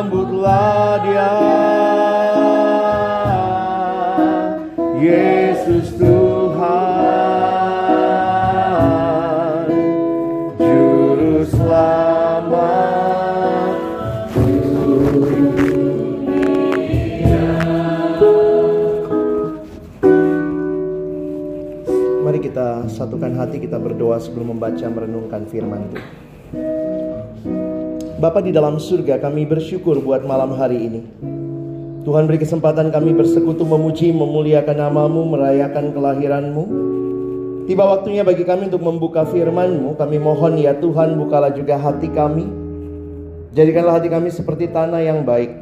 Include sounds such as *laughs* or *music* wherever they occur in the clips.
Sambutlah dia Yesus Tuhan Juru selamat Mari kita satukan hati kita berdoa sebelum membaca merenungkan firman Tuhan. Bapa di dalam surga kami bersyukur buat malam hari ini. Tuhan beri kesempatan kami bersekutu memuji, memuliakan namamu, merayakan kelahiranmu. Tiba waktunya bagi kami untuk membuka firman-Mu. Kami mohon ya Tuhan bukalah juga hati kami. Jadikanlah hati kami seperti tanah yang baik.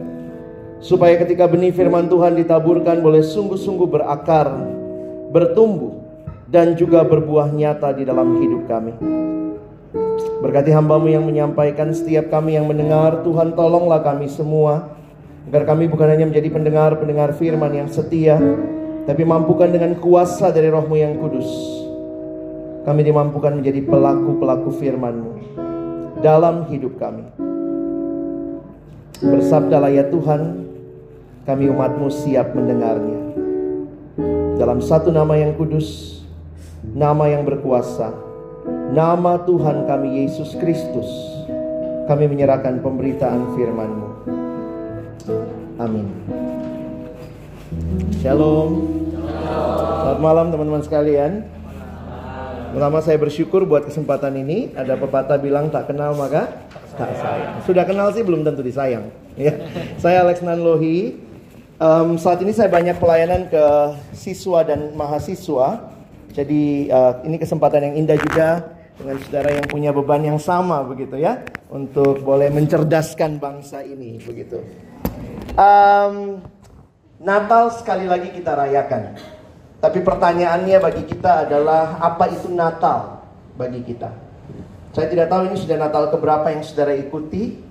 Supaya ketika benih firman Tuhan ditaburkan boleh sungguh-sungguh berakar, bertumbuh, dan juga berbuah nyata di dalam hidup kami. Berkati hambamu yang menyampaikan setiap kami yang mendengar Tuhan tolonglah kami semua. Agar kami bukan hanya menjadi pendengar-pendengar firman yang setia Tapi mampukan dengan kuasa dari rohmu yang kudus. Kami dimampukan menjadi pelaku-pelaku firmanmu Dalam hidup kami. Bersabdalah ya Tuhan Kami umatmu siap mendengarnya. Dalam satu nama yang kudus Nama yang berkuasa Nama Tuhan kami Yesus Kristus Kami menyerahkan pemberitaan firman-Mu Amin Shalom Selamat malam teman-teman sekalian. Pertama saya bersyukur buat kesempatan ini. Ada pepatah bilang tak kenal maka tak sayang. Sudah kenal sih belum tentu disayang. *laughs* Ya. Saya Alex Nanlohi. Um, saat ini saya banyak pelayanan ke siswa dan mahasiswa. Jadi uh, ini kesempatan yang indah juga dengan saudara yang punya beban yang sama begitu ya untuk boleh mencerdaskan bangsa ini begitu. Um, Natal sekali lagi kita rayakan. Tapi pertanyaannya bagi kita adalah apa itu Natal bagi kita? Saya tidak tahu ini sudah Natal keberapa yang saudara ikuti.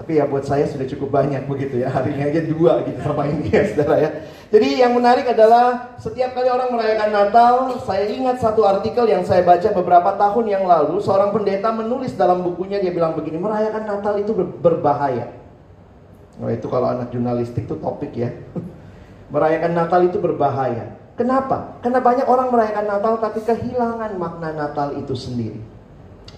Tapi ya buat saya sudah cukup banyak begitu ya. Hari ini aja dua gitu sama ini ya saudara ya. Jadi yang menarik adalah setiap kali orang merayakan Natal, saya ingat satu artikel yang saya baca beberapa tahun yang lalu. Seorang pendeta menulis dalam bukunya dia bilang begini, merayakan Natal itu berbahaya. Nah itu kalau anak jurnalistik itu topik ya. *laughs* Merayakan Natal itu berbahaya. Kenapa? Karena banyak orang merayakan Natal tapi kehilangan makna Natal itu sendiri.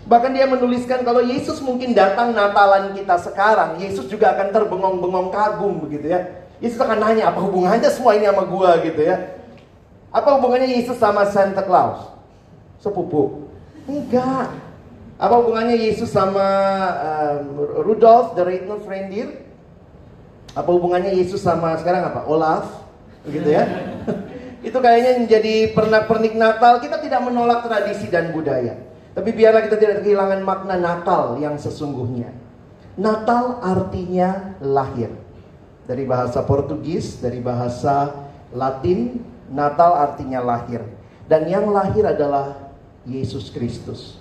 Bahkan dia menuliskan kalau Yesus mungkin datang Natalan kita sekarang, Yesus juga akan terbengong-bengong kagum begitu ya. Yesus akan nanya apa hubungannya semua ini sama gua gitu ya. Apa hubungannya Yesus sama Santa Claus? Sepupu? Enggak. Apa hubungannya Yesus sama um, Rudolph the Red-Nosed Reindeer? Apa hubungannya Yesus sama sekarang apa? Olaf, begitu ya? *laughs* itu kayaknya menjadi pernak-pernik Natal. Kita tidak menolak tradisi dan budaya. Tapi biarlah kita tidak kehilangan makna Natal yang sesungguhnya. Natal artinya lahir. Dari bahasa Portugis, dari bahasa Latin, Natal artinya lahir. Dan yang lahir adalah Yesus Kristus.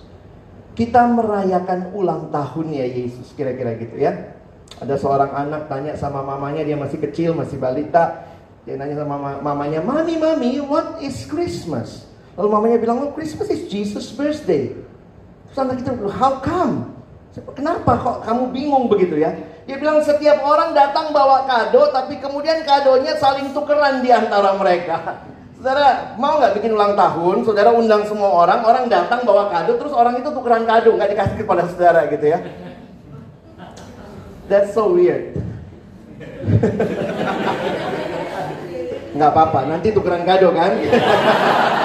Kita merayakan ulang tahunnya Yesus, kira-kira gitu ya. Ada seorang anak tanya sama mamanya, dia masih kecil, masih balita. Dia nanya sama mamanya, Mami, Mami, what is Christmas? Lalu mamanya bilang, oh Christmas is Jesus' birthday. Terus anak kita bilang, how come? Kenapa kok kamu bingung begitu ya? Dia bilang setiap orang datang bawa kado, tapi kemudian kadonya saling tukeran di antara mereka. *laughs* Saudara mau nggak bikin ulang tahun? Saudara undang semua orang, orang datang bawa kado, terus orang itu tukeran kado, nggak dikasih kepada saudara gitu ya. That's so weird. *laughs* Nggak apa-apa, nanti tukeran kado kan? *laughs*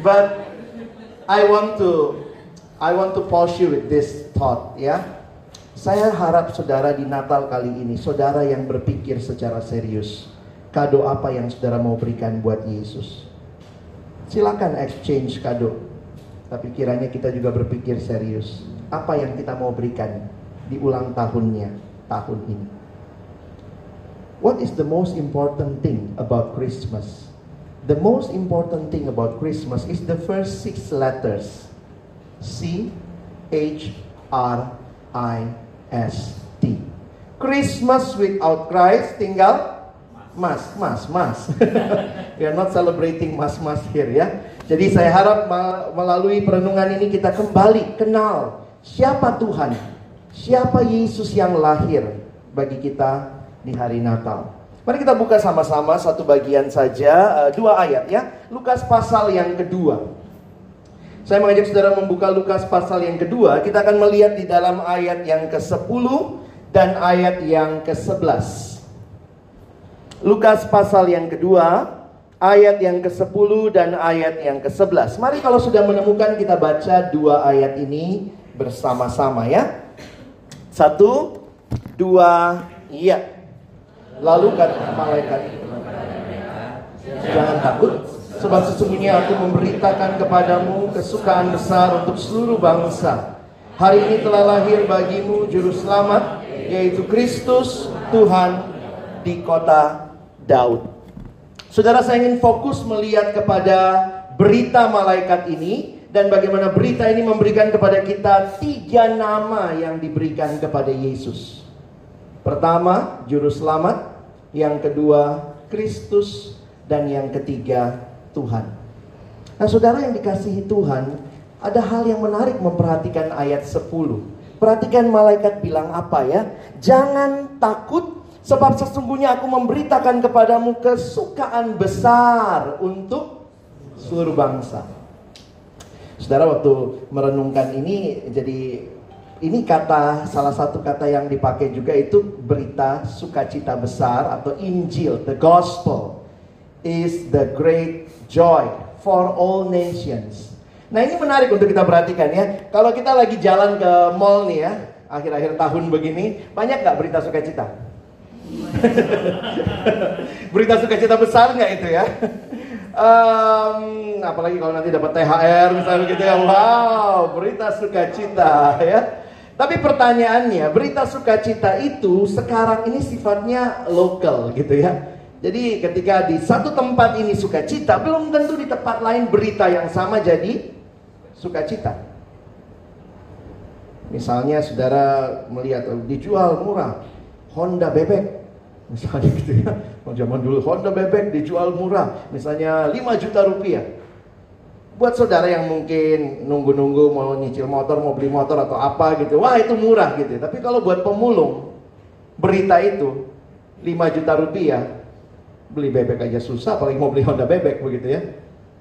But I want to I want to pause you with this thought ya. Saya harap saudara di Natal kali ini, saudara yang berpikir secara serius, kado apa yang saudara mau berikan buat Yesus. Silakan exchange kado. Tapi kiranya kita juga berpikir serius. Apa yang kita mau berikan di ulang tahunnya tahun ini. What is the most important thing about Christmas? The most important thing about Christmas is the first six letters. C H R I S T. Christmas without Christ tinggal mas, mas, mas. *laughs* We are not celebrating mas, mas here ya. Jadi saya harap melalui perenungan ini kita kembali kenal siapa Tuhan Siapa Yesus yang lahir bagi kita di hari Natal? Mari kita buka sama-sama satu bagian saja, uh, dua ayat ya. Lukas pasal yang kedua. Saya mengajak saudara membuka Lukas pasal yang kedua. Kita akan melihat di dalam ayat yang ke-10 dan ayat yang ke-11. Lukas pasal yang kedua, ayat yang ke-10 dan ayat yang ke-11. Mari kalau sudah menemukan kita baca dua ayat ini bersama-sama ya. Satu, dua, iya. Lalu kata malaikat, jangan takut, sebab sesungguhnya aku memberitakan kepadamu kesukaan besar untuk seluruh bangsa. Hari ini telah lahir bagimu juru selamat, yaitu Kristus Tuhan di kota Daud. Saudara saya ingin fokus melihat kepada berita malaikat ini dan bagaimana berita ini memberikan kepada kita tiga nama yang diberikan kepada Yesus. Pertama, juru selamat, yang kedua, Kristus, dan yang ketiga, Tuhan. Nah, saudara yang dikasihi Tuhan, ada hal yang menarik memperhatikan ayat 10. Perhatikan malaikat bilang apa ya? Jangan takut sebab sesungguhnya aku memberitakan kepadamu kesukaan besar untuk seluruh bangsa. Saudara waktu merenungkan ini jadi ini kata salah satu kata yang dipakai juga itu berita sukacita besar atau Injil, the gospel. is the great joy for all nations. Nah ini menarik untuk kita perhatikan ya. Kalau kita lagi jalan ke mall nih ya, akhir-akhir tahun begini, banyak nggak berita sukacita? *laughs* berita sukacita besar nggak itu ya? Um, apalagi kalau nanti dapat THR misalnya begitu ya, wow, berita sukacita ya. Tapi pertanyaannya, berita sukacita itu sekarang ini sifatnya lokal gitu ya. Jadi ketika di satu tempat ini sukacita, belum tentu di tempat lain berita yang sama jadi sukacita. Misalnya saudara melihat oh, dijual murah Honda bebek, misalnya gitu ya. Zaman dulu Honda bebek dijual murah, misalnya 5 juta rupiah. Buat saudara yang mungkin nunggu-nunggu mau nyicil motor, mau beli motor atau apa gitu, wah itu murah gitu. Tapi kalau buat pemulung, berita itu 5 juta rupiah, beli bebek aja susah apalagi mau beli Honda bebek begitu ya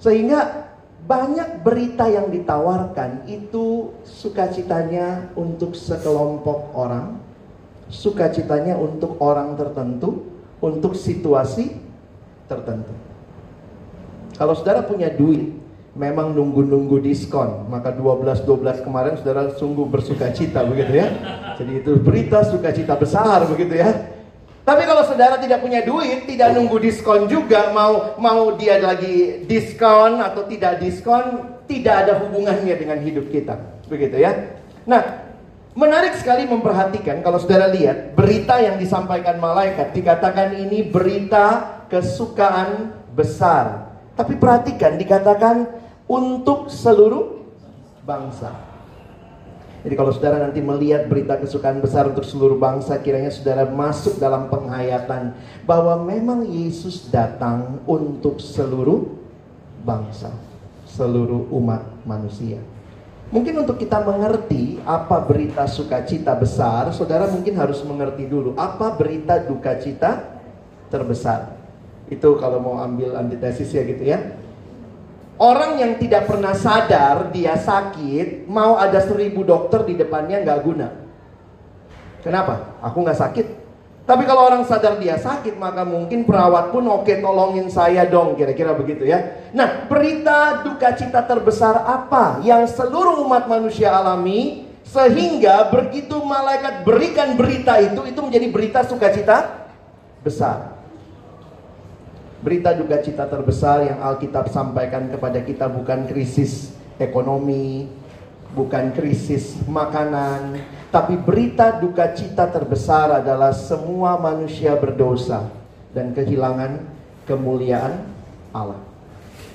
sehingga banyak berita yang ditawarkan itu sukacitanya untuk sekelompok orang sukacitanya untuk orang tertentu untuk situasi tertentu kalau saudara punya duit memang nunggu-nunggu diskon maka 12-12 kemarin saudara sungguh bersuka cita begitu ya jadi itu berita sukacita besar begitu ya tapi kalau saudara tidak punya duit, tidak nunggu diskon juga, mau mau dia lagi diskon atau tidak diskon, tidak ada hubungannya dengan hidup kita. Begitu ya. Nah, menarik sekali memperhatikan kalau saudara lihat berita yang disampaikan malaikat dikatakan ini berita kesukaan besar. Tapi perhatikan dikatakan untuk seluruh bangsa. Jadi kalau saudara nanti melihat berita kesukaan besar untuk seluruh bangsa, kiranya saudara masuk dalam penghayatan bahwa memang Yesus datang untuk seluruh bangsa, seluruh umat manusia. Mungkin untuk kita mengerti apa berita sukacita besar, saudara mungkin harus mengerti dulu apa berita duka cita terbesar. Itu kalau mau ambil antitesis ya gitu ya. Orang yang tidak pernah sadar dia sakit, mau ada seribu dokter di depannya nggak guna. Kenapa? Aku nggak sakit. Tapi kalau orang sadar dia sakit, maka mungkin perawat pun oke tolongin saya dong, kira-kira begitu ya. Nah, berita duka cita terbesar apa yang seluruh umat manusia alami sehingga begitu malaikat berikan berita itu, itu menjadi berita sukacita besar. Berita duka cita terbesar yang Alkitab sampaikan kepada kita bukan krisis ekonomi, bukan krisis makanan, tapi berita duka cita terbesar adalah semua manusia berdosa dan kehilangan kemuliaan Allah.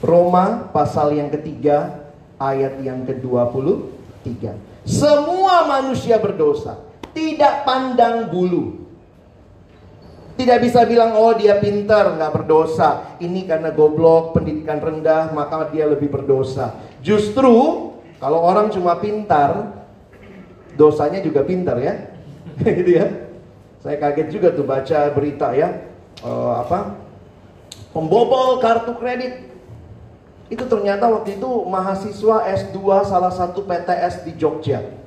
Roma pasal yang ketiga ayat yang ke-23. Semua manusia berdosa, tidak pandang bulu, tidak bisa bilang, oh dia pintar, nggak berdosa. Ini karena goblok, pendidikan rendah, maka dia lebih berdosa. Justru, kalau orang cuma pintar, dosanya juga pintar ya. *laughs* gitu ya. Saya kaget juga tuh baca berita ya. Uh, apa? Pembobol kartu kredit. Itu ternyata waktu itu mahasiswa S2 salah satu PTS di Jogja.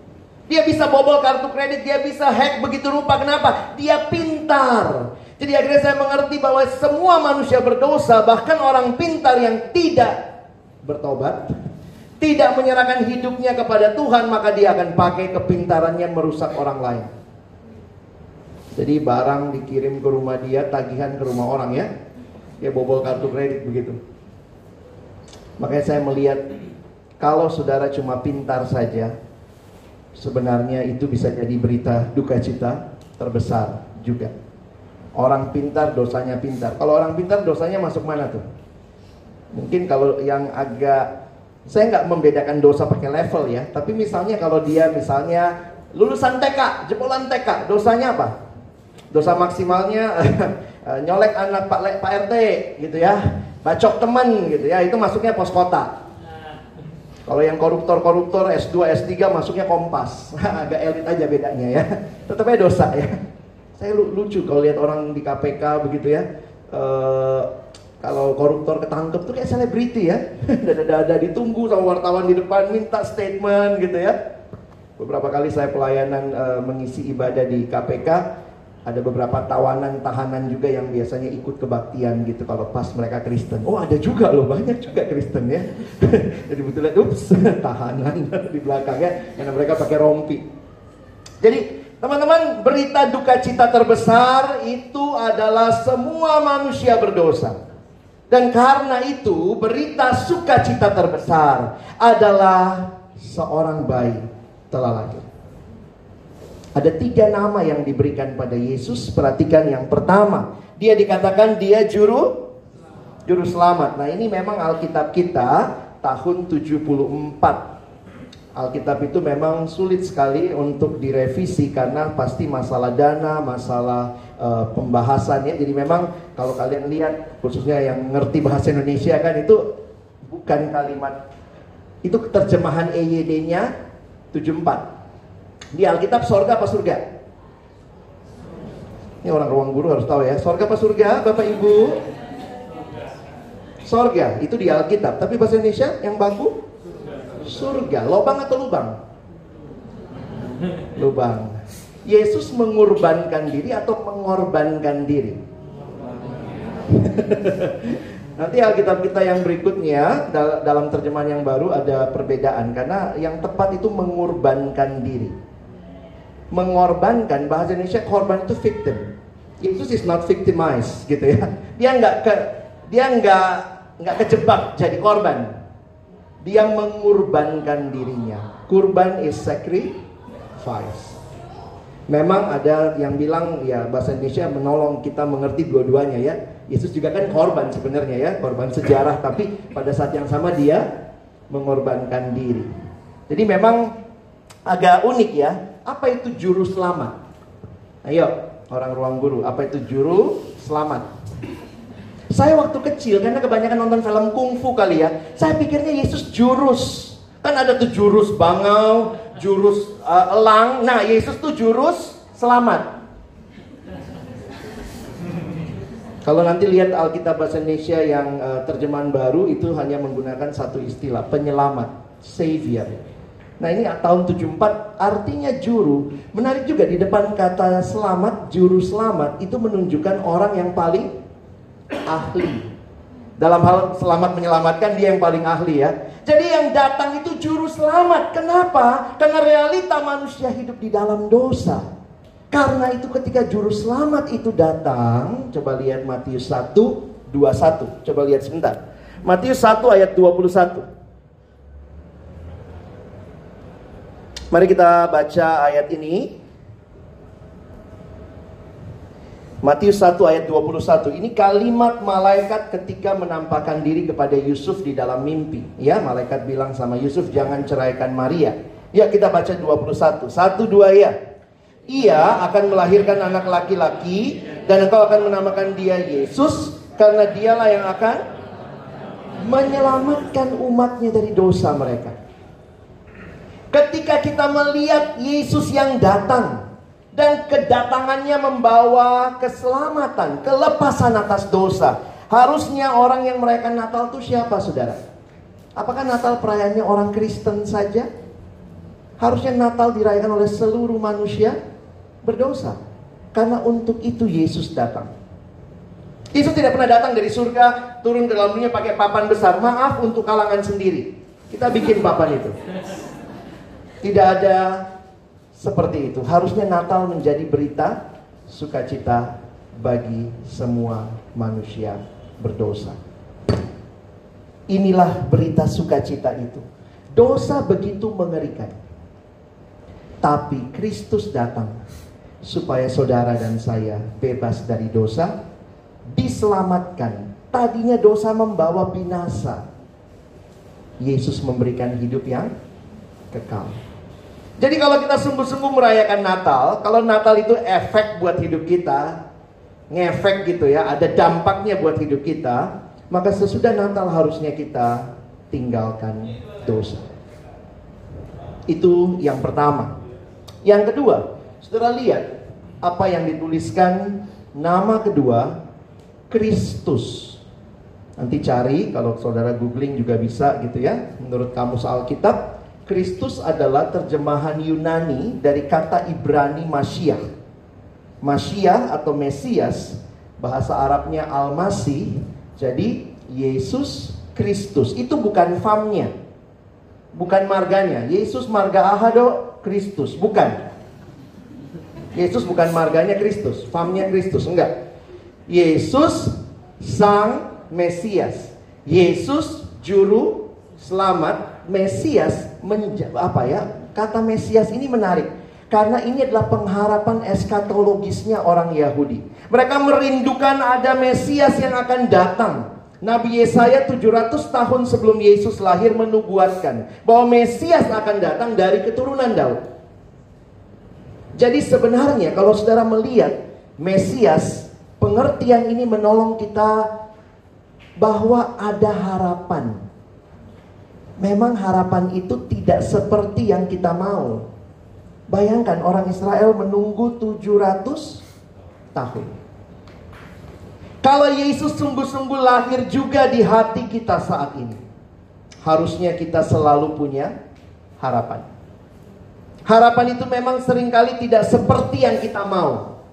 Dia bisa bobol kartu kredit, dia bisa hack begitu rupa. Kenapa? Dia pintar. Jadi akhirnya saya mengerti bahwa semua manusia berdosa, bahkan orang pintar yang tidak bertobat, tidak menyerahkan hidupnya kepada Tuhan, maka dia akan pakai kepintarannya merusak orang lain. Jadi barang dikirim ke rumah dia, tagihan ke rumah orang ya. Dia bobol kartu kredit begitu. Makanya saya melihat kalau saudara cuma pintar saja, sebenarnya itu bisa jadi berita duka cita terbesar juga. Orang pintar dosanya pintar. Kalau orang pintar dosanya masuk mana tuh? Mungkin kalau yang agak saya nggak membedakan dosa pakai level ya, tapi misalnya kalau dia misalnya lulusan TK, jebolan TK, dosanya apa? Dosa maksimalnya *laughs* nyolek anak Pak Pak RT gitu ya, bacok teman gitu ya, itu masuknya pos kota. Kalau yang koruptor-koruptor S2, S3 masuknya kompas. *laughs* Agak elit aja bedanya ya. Tetapnya dosa ya. Saya lucu kalau lihat orang di KPK begitu ya. Uh, kalau koruptor ketangkep tuh kayak selebriti ya. *laughs* Dada-dada ditunggu sama wartawan di depan minta statement gitu ya. Beberapa kali saya pelayanan uh, mengisi ibadah di KPK. Ada beberapa tawanan tahanan juga yang biasanya ikut kebaktian gitu kalau pas mereka Kristen. Oh ada juga loh banyak juga Kristen ya. *laughs* Jadi betulnya ups *laughs* tahanan *laughs* di belakangnya karena mereka pakai rompi. Jadi teman-teman berita duka cita terbesar itu adalah semua manusia berdosa. Dan karena itu berita sukacita terbesar adalah seorang bayi telah lahir. Ada tiga nama yang diberikan pada Yesus. Perhatikan yang pertama. Dia dikatakan dia juru juru selamat. Nah ini memang Alkitab kita tahun 74. Alkitab itu memang sulit sekali untuk direvisi karena pasti masalah dana, masalah uh, pembahasannya. Jadi memang kalau kalian lihat khususnya yang ngerti bahasa Indonesia kan itu bukan kalimat itu terjemahan EYD-nya 74. Di Alkitab sorga apa surga? Ini orang ruang guru harus tahu ya. Sorga apa surga, Bapak Ibu? Sorga, itu di Alkitab. Tapi bahasa Indonesia yang baku? Surga. Lobang atau lubang? Lubang. Yesus mengorbankan diri atau mengorbankan diri? *laughs* Nanti Alkitab kita yang berikutnya dalam terjemahan yang baru ada perbedaan karena yang tepat itu mengorbankan diri mengorbankan bahasa Indonesia korban itu victim. Yesus is not victimized gitu ya. Dia nggak ke dia nggak nggak kejebak jadi korban. Dia mengorbankan dirinya. Kurban is sacrifice. Memang ada yang bilang ya bahasa Indonesia menolong kita mengerti dua-duanya ya. Yesus juga kan korban sebenarnya ya, korban sejarah tapi pada saat yang sama dia mengorbankan diri. Jadi memang agak unik ya apa itu juru selamat? Ayo, orang ruang guru, apa itu juru selamat? Saya waktu kecil, karena kebanyakan nonton film kungfu kali ya, saya pikirnya Yesus jurus. Kan ada tuh jurus bangau, jurus uh, elang. Nah, Yesus tuh jurus selamat. Kalau nanti lihat Alkitab bahasa Indonesia yang uh, terjemahan baru itu hanya menggunakan satu istilah, penyelamat, savior. Nah ini tahun 74 artinya juru. Menarik juga di depan kata selamat, juru selamat itu menunjukkan orang yang paling ahli. Dalam hal selamat menyelamatkan dia yang paling ahli ya. Jadi yang datang itu juru selamat. Kenapa? Karena realita manusia hidup di dalam dosa. Karena itu ketika juru selamat itu datang, coba lihat Matius 1, 21. Coba lihat sebentar. Matius 1 ayat 21. Mari kita baca ayat ini. Matius 1 ayat 21. Ini kalimat malaikat ketika menampakkan diri kepada Yusuf di dalam mimpi. Ya, malaikat bilang sama Yusuf, "Jangan ceraikan Maria." Ya, kita baca 21. Satu dua ya. Ia akan melahirkan anak laki-laki dan engkau akan menamakan dia Yesus karena dialah yang akan menyelamatkan umatnya dari dosa mereka. Ketika kita melihat Yesus yang datang dan kedatangannya membawa keselamatan, kelepasan atas dosa. Harusnya orang yang merayakan Natal itu siapa, saudara? Apakah Natal perayaannya orang Kristen saja? Harusnya Natal dirayakan oleh seluruh manusia berdosa. Karena untuk itu Yesus datang. Yesus tidak pernah datang dari surga, turun ke dalam dunia pakai papan besar. Maaf untuk kalangan sendiri. Kita bikin papan itu. Tidak ada seperti itu. Harusnya Natal menjadi berita sukacita bagi semua manusia berdosa. Inilah berita sukacita itu. Dosa begitu mengerikan. Tapi Kristus datang supaya saudara dan saya bebas dari dosa, diselamatkan. Tadinya dosa membawa binasa. Yesus memberikan hidup yang kekal. Jadi kalau kita sungguh-sungguh merayakan Natal, kalau Natal itu efek buat hidup kita, ngefek gitu ya, ada dampaknya buat hidup kita, maka sesudah Natal harusnya kita tinggalkan dosa. Itu yang pertama. Yang kedua, saudara lihat apa yang dituliskan nama kedua Kristus. Nanti cari kalau saudara googling juga bisa gitu ya, menurut kamus Alkitab Kristus adalah terjemahan Yunani dari kata Ibrani Masyiah. Masyiah atau Mesias, bahasa Arabnya Al-Masih, jadi Yesus Kristus. Itu bukan famnya. Bukan marganya. Yesus marga ahado Kristus, bukan. Yesus bukan marganya Kristus, famnya Kristus, enggak. Yesus sang Mesias. Yesus juru selamat, Mesias apa ya? Kata Mesias ini menarik karena ini adalah pengharapan eskatologisnya orang Yahudi. Mereka merindukan ada Mesias yang akan datang. Nabi Yesaya 700 tahun sebelum Yesus lahir menubuatkan bahwa Mesias akan datang dari keturunan Daud. Jadi sebenarnya kalau saudara melihat Mesias, pengertian ini menolong kita bahwa ada harapan. Memang harapan itu tidak seperti yang kita mau. Bayangkan orang Israel menunggu 700 tahun. Kalau Yesus sungguh-sungguh lahir juga di hati kita saat ini. Harusnya kita selalu punya harapan. Harapan itu memang sering kali tidak seperti yang kita mau.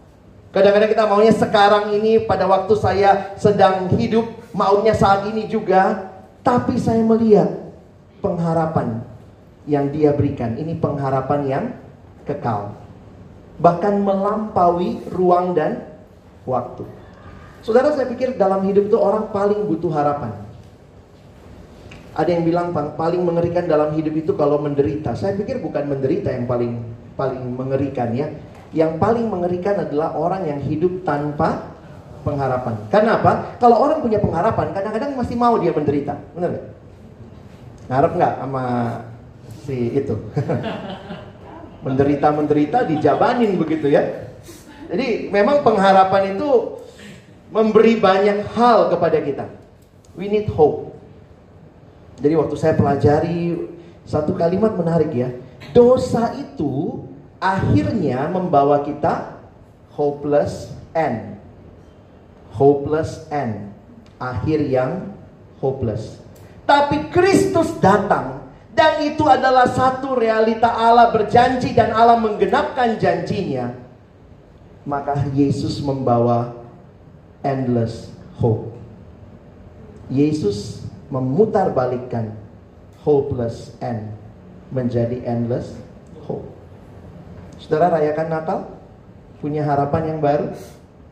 Kadang-kadang kita maunya sekarang ini pada waktu saya sedang hidup, maunya saat ini juga. Tapi saya melihat pengharapan yang dia berikan. Ini pengharapan yang kekal. Bahkan melampaui ruang dan waktu. Saudara saya pikir dalam hidup itu orang paling butuh harapan. Ada yang bilang paling mengerikan dalam hidup itu kalau menderita. Saya pikir bukan menderita yang paling paling mengerikan ya yang paling mengerikan adalah orang yang hidup tanpa pengharapan. Karena apa? Kalau orang punya pengharapan, kadang-kadang masih mau dia menderita. Benar? Ngarep nggak sama si itu? *laughs* Menderita-menderita dijabanin begitu ya. Jadi memang pengharapan itu memberi banyak hal kepada kita. We need hope. Jadi waktu saya pelajari satu kalimat menarik ya. Dosa itu akhirnya membawa kita hopeless end. Hopeless end. Akhir yang hopeless. Tapi Kristus datang dan itu adalah satu realita Allah berjanji dan Allah menggenapkan janjinya. Maka Yesus membawa endless hope. Yesus memutarbalikkan hopeless end menjadi endless hope. Saudara rayakan Natal? Punya harapan yang baru?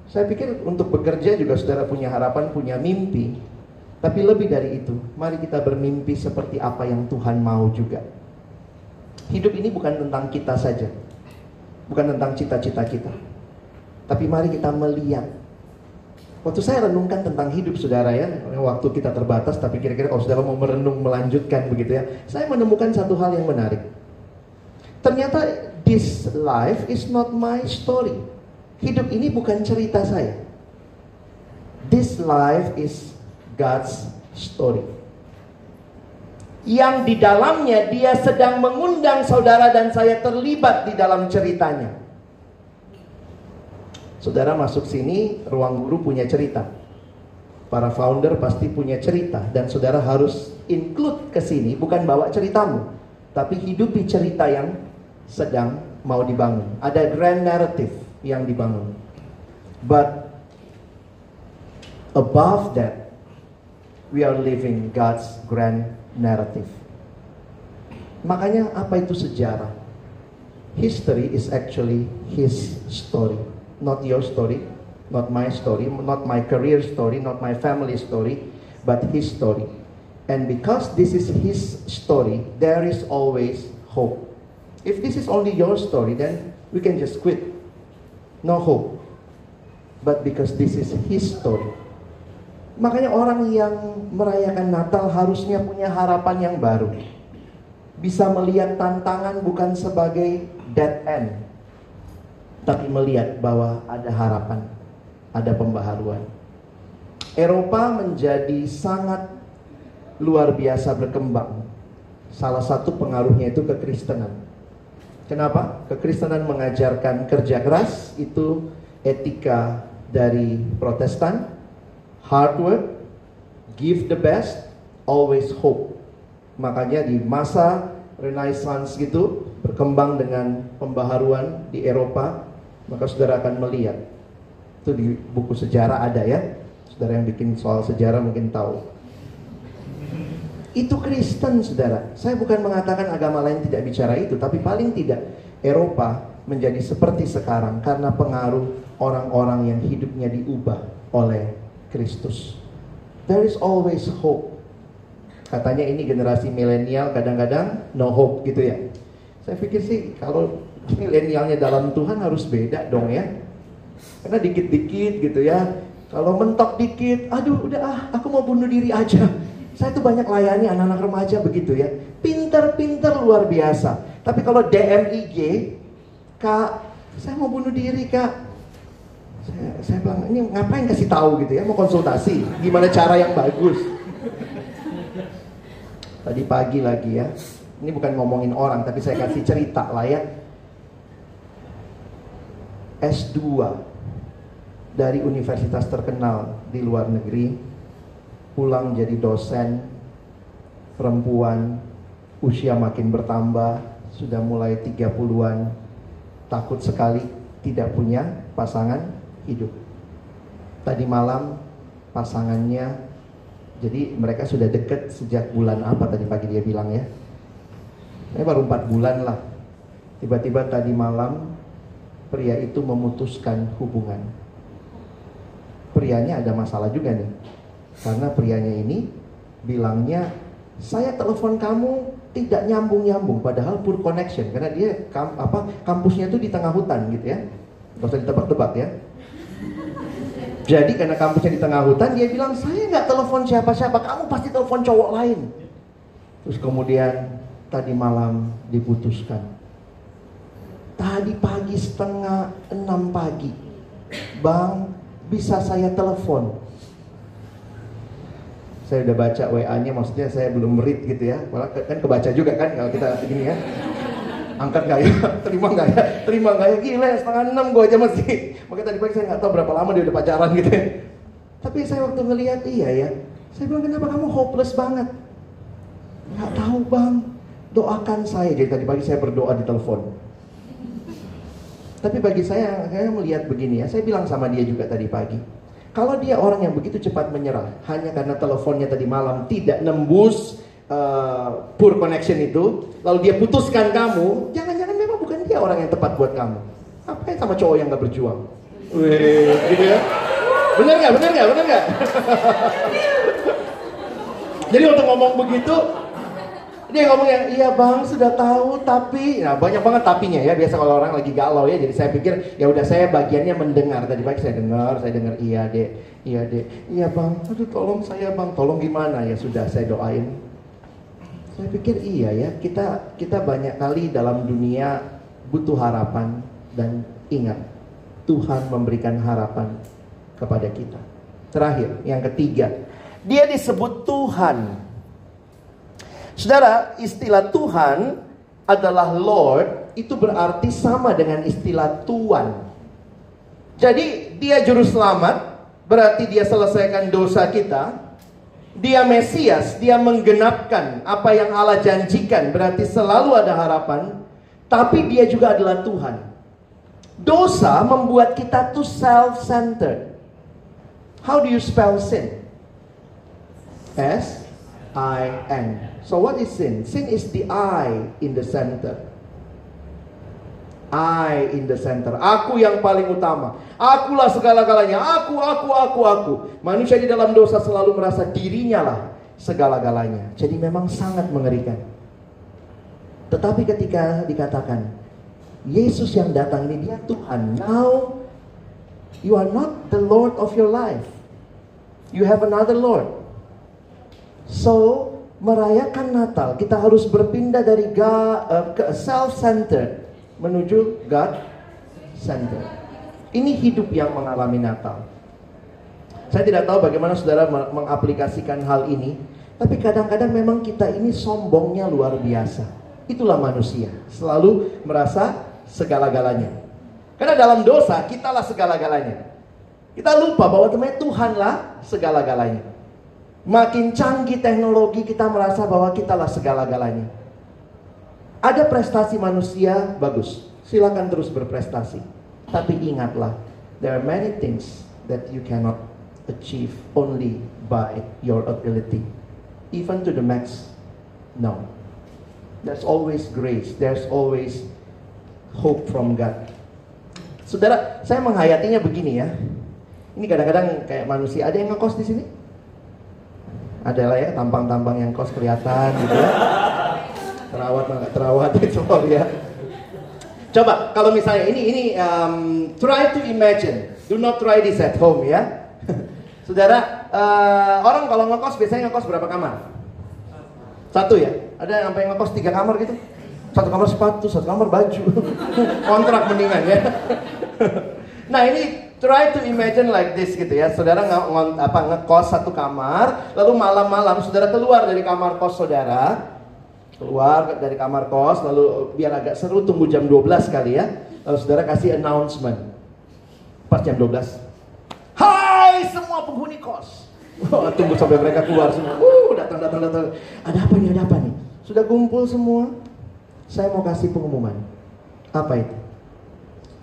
Saya pikir untuk bekerja juga saudara punya harapan, punya mimpi. Tapi lebih dari itu, mari kita bermimpi seperti apa yang Tuhan mau juga. Hidup ini bukan tentang kita saja. Bukan tentang cita-cita kita. Tapi mari kita melihat. Waktu saya renungkan tentang hidup saudara ya, waktu kita terbatas, tapi kira-kira kalau saudara mau merenung melanjutkan begitu ya, saya menemukan satu hal yang menarik. Ternyata this life is not my story. Hidup ini bukan cerita saya. This life is God's story. Yang di dalamnya dia sedang mengundang saudara dan saya terlibat di dalam ceritanya. Saudara masuk sini, ruang guru punya cerita. Para founder pasti punya cerita dan saudara harus include ke sini bukan bawa ceritamu, tapi hidupi cerita yang sedang mau dibangun. Ada grand narrative yang dibangun. But above that, we are living God's grand narrative. Makanya apa itu sejarah? History is actually his story, not your story, not my story, not my career story, not my family story, but his story. And because this is his story, there is always hope. If this is only your story, then we can just quit. No hope. But because this is his story. Makanya orang yang merayakan Natal harusnya punya harapan yang baru. Bisa melihat tantangan bukan sebagai dead end. Tapi melihat bahwa ada harapan. Ada pembaharuan. Eropa menjadi sangat luar biasa berkembang. Salah satu pengaruhnya itu kekristenan. Kenapa? Kekristenan mengajarkan kerja keras itu etika dari Protestan, hard work, give the best, always hope. Makanya di masa Renaissance gitu berkembang dengan pembaharuan di Eropa, maka saudara akan melihat. Itu di buku sejarah ada ya. Saudara yang bikin soal sejarah mungkin tahu. Itu Kristen, saudara. Saya bukan mengatakan agama lain tidak bicara itu, tapi paling tidak Eropa menjadi seperti sekarang karena pengaruh orang-orang yang hidupnya diubah oleh Kristus. There is always hope. Katanya ini generasi milenial kadang-kadang no hope gitu ya. Saya pikir sih kalau milenialnya dalam Tuhan harus beda dong ya. Karena dikit-dikit gitu ya. Kalau mentok dikit, aduh udah ah, aku mau bunuh diri aja. Saya tuh banyak layani anak-anak remaja begitu ya. Pinter-pinter luar biasa. Tapi kalau DMIG, kak, saya mau bunuh diri kak. Saya, saya bilang, ini ngapain kasih tahu gitu ya, mau konsultasi. Gimana cara yang bagus. Tadi pagi lagi ya. Ini bukan ngomongin orang, tapi saya kasih cerita lah ya. S2 dari universitas terkenal di luar negeri pulang jadi dosen perempuan usia makin bertambah sudah mulai 30-an takut sekali tidak punya pasangan hidup. Tadi malam pasangannya jadi mereka sudah deket sejak bulan apa tadi pagi dia bilang ya? Ini baru 4 bulan lah. Tiba-tiba tadi malam pria itu memutuskan hubungan. Prianya ada masalah juga nih. Karena prianya ini bilangnya saya telepon kamu tidak nyambung-nyambung padahal pure connection. Karena dia kam, apa kampusnya itu di tengah hutan gitu ya. Gak usah ditebak-tebak ya. Jadi karena kampusnya di tengah hutan dia bilang saya nggak telepon siapa-siapa, kamu pasti telepon cowok lain. Terus kemudian tadi malam diputuskan. Tadi pagi setengah enam pagi, bang bisa saya telepon saya udah baca WA-nya maksudnya saya belum read gitu ya malah kan kebaca juga kan kalau kita gini ya angkat gak *laughs* ya? Terima gak ya? Terima gak ya? Gila setengah enam gue aja masih. *laughs* Makanya tadi pagi saya nggak tahu berapa lama dia udah pacaran gitu ya. Tapi saya waktu ngeliat iya ya. Saya bilang kenapa kamu hopeless banget? Nggak tahu bang. Doakan saya. Jadi tadi pagi saya berdoa di telepon. Tapi bagi saya saya melihat begini ya. Saya bilang sama dia juga tadi pagi kalau dia orang yang begitu cepat menyerah hanya karena teleponnya tadi malam tidak nembus uh, poor connection itu, lalu dia putuskan kamu, jangan-jangan memang bukan dia orang yang tepat buat kamu. Apa yang sama cowok yang gak berjuang? Wih, gitu ya? Bener gak? Bener gak? Bener gak? *laughs* Jadi untuk ngomong begitu, dia ngomong yang iya bang sudah tahu tapi nah banyak banget tapinya ya biasa kalau orang lagi galau ya jadi saya pikir ya udah saya bagiannya mendengar tadi pagi saya dengar saya dengar iya dek iya dek iya bang aduh tolong saya bang tolong gimana ya sudah saya doain saya pikir iya ya kita kita banyak kali dalam dunia butuh harapan dan ingat Tuhan memberikan harapan kepada kita terakhir yang ketiga dia disebut Tuhan Saudara, istilah Tuhan adalah Lord itu berarti sama dengan istilah Tuhan. Jadi dia juru selamat, berarti dia selesaikan dosa kita. Dia Mesias, dia menggenapkan apa yang Allah janjikan, berarti selalu ada harapan. Tapi dia juga adalah Tuhan. Dosa membuat kita tuh self-centered. How do you spell sin? S I N. So what is sin? Sin is the I in the center. I in the center. Aku yang paling utama. Akulah segala-galanya. Aku, aku, aku, aku. Manusia di dalam dosa selalu merasa dirinya lah segala-galanya. Jadi memang sangat mengerikan. Tetapi ketika dikatakan Yesus yang datang ini dia Tuhan. Now you are not the Lord of your life. You have another Lord. So merayakan Natal, kita harus berpindah dari eh, self-centered menuju God-centered. Ini hidup yang mengalami Natal. Saya tidak tahu bagaimana saudara mengaplikasikan hal ini, tapi kadang-kadang memang kita ini sombongnya luar biasa. Itulah manusia, selalu merasa segala-galanya. Karena dalam dosa, kitalah segala-galanya. Kita lupa bahwa teman Tuhanlah segala-galanya. Makin canggih teknologi kita merasa bahwa kita lah segala-galanya. Ada prestasi manusia bagus, silakan terus berprestasi. Tapi ingatlah, there are many things that you cannot achieve only by your ability. Even to the max, no. There's always grace, there's always hope from God. Saudara, saya menghayatinya begini ya. Ini kadang-kadang kayak manusia, ada yang ngekos di sini? Ada lah ya, tampang-tampang yang kos kelihatan gitu ya. Terawat nggak terawat *laughs* itu ya. Coba kalau misalnya ini ini um, try to imagine, do not try this at home ya. *laughs* Saudara, uh, orang kalau ngekos biasanya ngekos berapa kamar? Satu ya. Ada yang sampai ngekos tiga kamar gitu. Satu kamar sepatu, satu kamar baju. *laughs* Kontrak mendingan ya. nah ini try to imagine like this gitu ya. Saudara nggak apa ngekos satu kamar, lalu malam-malam saudara keluar dari kamar kos saudara, keluar dari kamar kos lalu biar agak seru tunggu jam 12 kali ya. Lalu saudara kasih announcement. Pas jam 12 Hai semua penghuni kos. Tunggu sampai mereka keluar semua. Uh, datang datang datang. Ada apa nih ada apa nih sudah kumpul semua? Saya mau kasih pengumuman. Apa itu?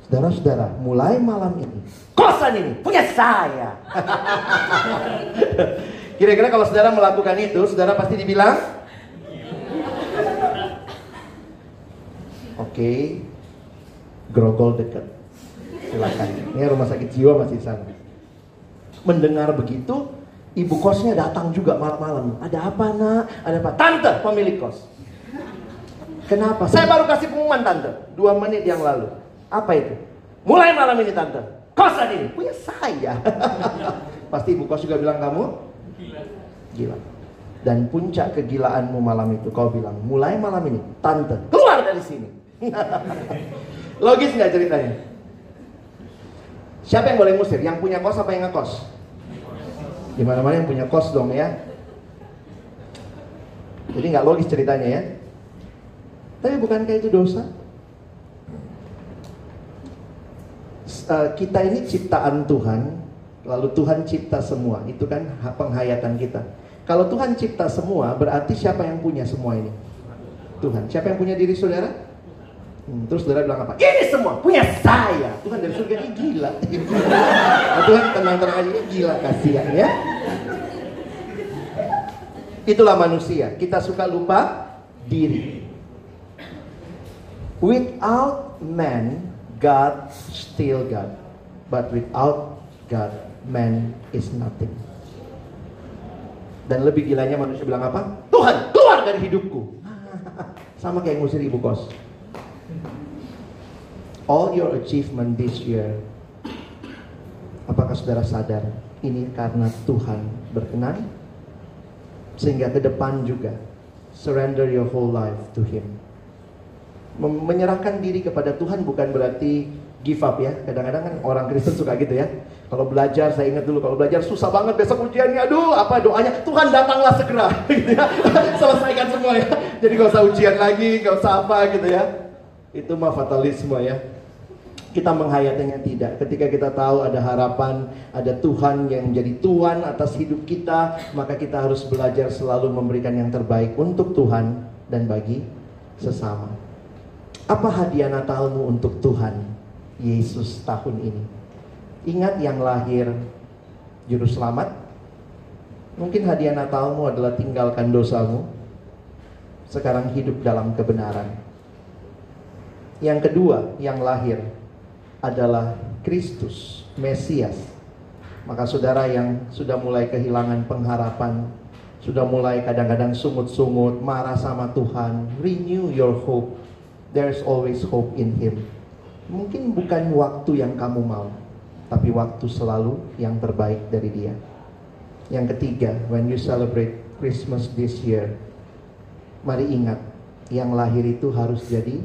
Saudara-saudara, mulai malam ini, kosan ini punya saya. *laughs* Kira-kira kalau saudara melakukan itu, saudara pasti dibilang, Oke, grogol dekat. Silakan. Ini rumah sakit jiwa masih sana. Mendengar begitu, ibu kosnya datang juga malam-malam. Ada apa nak? Ada apa? Tante pemilik kos. Kenapa? Saya baru kasih pengumuman tante. Dua menit yang lalu. Apa itu? Mulai malam ini tante. Kosan ini punya saya. *laughs* Pasti ibu kos juga bilang kamu gila. Gila. Dan puncak kegilaanmu malam itu kau bilang mulai malam ini tante keluar dari sini *laughs* Logis nggak ceritanya? Siapa yang boleh ngusir? Yang punya kos apa yang ngekos? Gimana mana yang punya kos dong ya? Jadi nggak logis ceritanya ya. Tapi bukankah itu dosa? Uh, kita ini ciptaan Tuhan, lalu Tuhan cipta semua. Itu kan penghayatan kita. Kalau Tuhan cipta semua, berarti siapa yang punya semua ini? Tuhan. Siapa yang punya diri saudara? Hmm, terus saudara bilang apa? Ini semua punya saya. Tuhan dari surga ini gila. nah, Tuhan tenang-tenang aja ini gila kasihan ya. Itulah manusia. Kita suka lupa diri. Without man, God still God. But without God, man is nothing. Dan lebih gilanya manusia bilang apa? Tuhan, keluar dari hidupku. *laughs* Sama kayak ngusir ibu kos all your achievement this year, apakah saudara sadar ini karena Tuhan berkenan? Sehingga ke depan juga, surrender your whole life to Him. Menyerahkan diri kepada Tuhan bukan berarti give up ya. Kadang-kadang kan orang Kristen suka gitu ya. Kalau belajar, saya ingat dulu kalau belajar susah banget besok ujiannya. Aduh, apa doanya? Tuhan datanglah segera. *laughs* Gitu ya. *laughs* Selesaikan semua ya. Jadi gak usah ujian lagi, gak usah apa gitu ya. Itu mah fatalisme ya kita menghayatinya tidak. Ketika kita tahu ada harapan, ada Tuhan yang menjadi Tuhan atas hidup kita, maka kita harus belajar selalu memberikan yang terbaik untuk Tuhan dan bagi sesama. Apa hadiah Natalmu untuk Tuhan Yesus tahun ini? Ingat yang lahir juru selamat. Mungkin hadiah Natalmu adalah tinggalkan dosamu. Sekarang hidup dalam kebenaran. Yang kedua, yang lahir adalah Kristus, Mesias. Maka saudara yang sudah mulai kehilangan pengharapan, sudah mulai kadang-kadang sungut-sungut, marah sama Tuhan, renew your hope. There's always hope in Him. Mungkin bukan waktu yang kamu mau, tapi waktu selalu yang terbaik dari Dia. Yang ketiga, when you celebrate Christmas this year, mari ingat, yang lahir itu harus jadi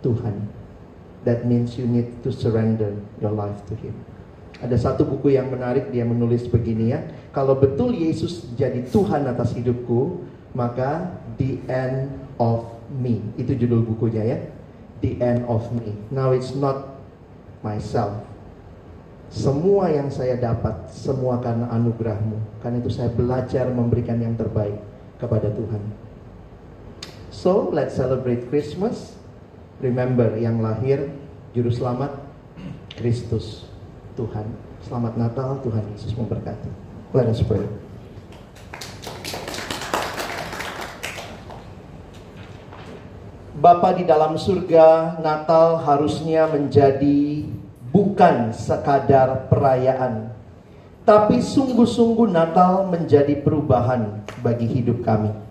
Tuhan that means you need to surrender your life to Him. Ada satu buku yang menarik dia menulis begini ya, kalau betul Yesus jadi Tuhan atas hidupku, maka the end of me. Itu judul bukunya ya. The end of me. Now it's not myself. Semua yang saya dapat, semua karena anugerahmu. Karena itu saya belajar memberikan yang terbaik kepada Tuhan. So, let's celebrate Christmas Remember yang lahir juru selamat Kristus Tuhan. Selamat Natal, Tuhan Yesus memberkati. Let us pray. Bapa di dalam surga, Natal harusnya menjadi bukan sekadar perayaan, tapi sungguh-sungguh Natal menjadi perubahan bagi hidup kami.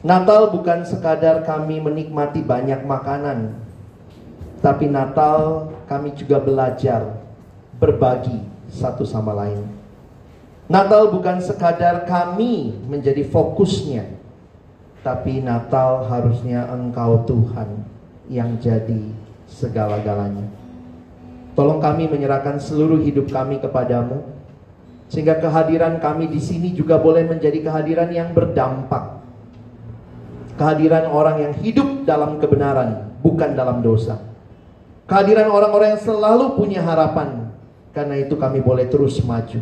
Natal bukan sekadar kami menikmati banyak makanan, tapi Natal kami juga belajar berbagi satu sama lain. Natal bukan sekadar kami menjadi fokusnya, tapi Natal harusnya Engkau Tuhan yang jadi segala-galanya. Tolong kami menyerahkan seluruh hidup kami kepadamu, sehingga kehadiran kami di sini juga boleh menjadi kehadiran yang berdampak. Kehadiran orang yang hidup dalam kebenaran, bukan dalam dosa. Kehadiran orang-orang yang selalu punya harapan, karena itu kami boleh terus maju.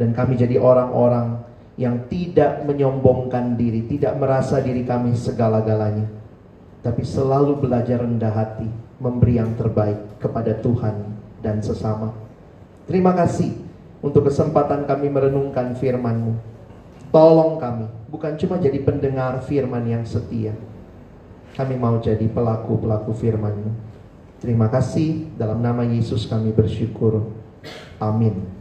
Dan kami jadi orang-orang yang tidak menyombongkan diri, tidak merasa diri kami segala-galanya, tapi selalu belajar rendah hati, memberi yang terbaik kepada Tuhan dan sesama. Terima kasih untuk kesempatan kami merenungkan firman-Mu. Tolong kami, bukan cuma jadi pendengar firman yang setia. Kami mau jadi pelaku-pelaku firman-Mu. Terima kasih, dalam nama Yesus kami bersyukur. Amin.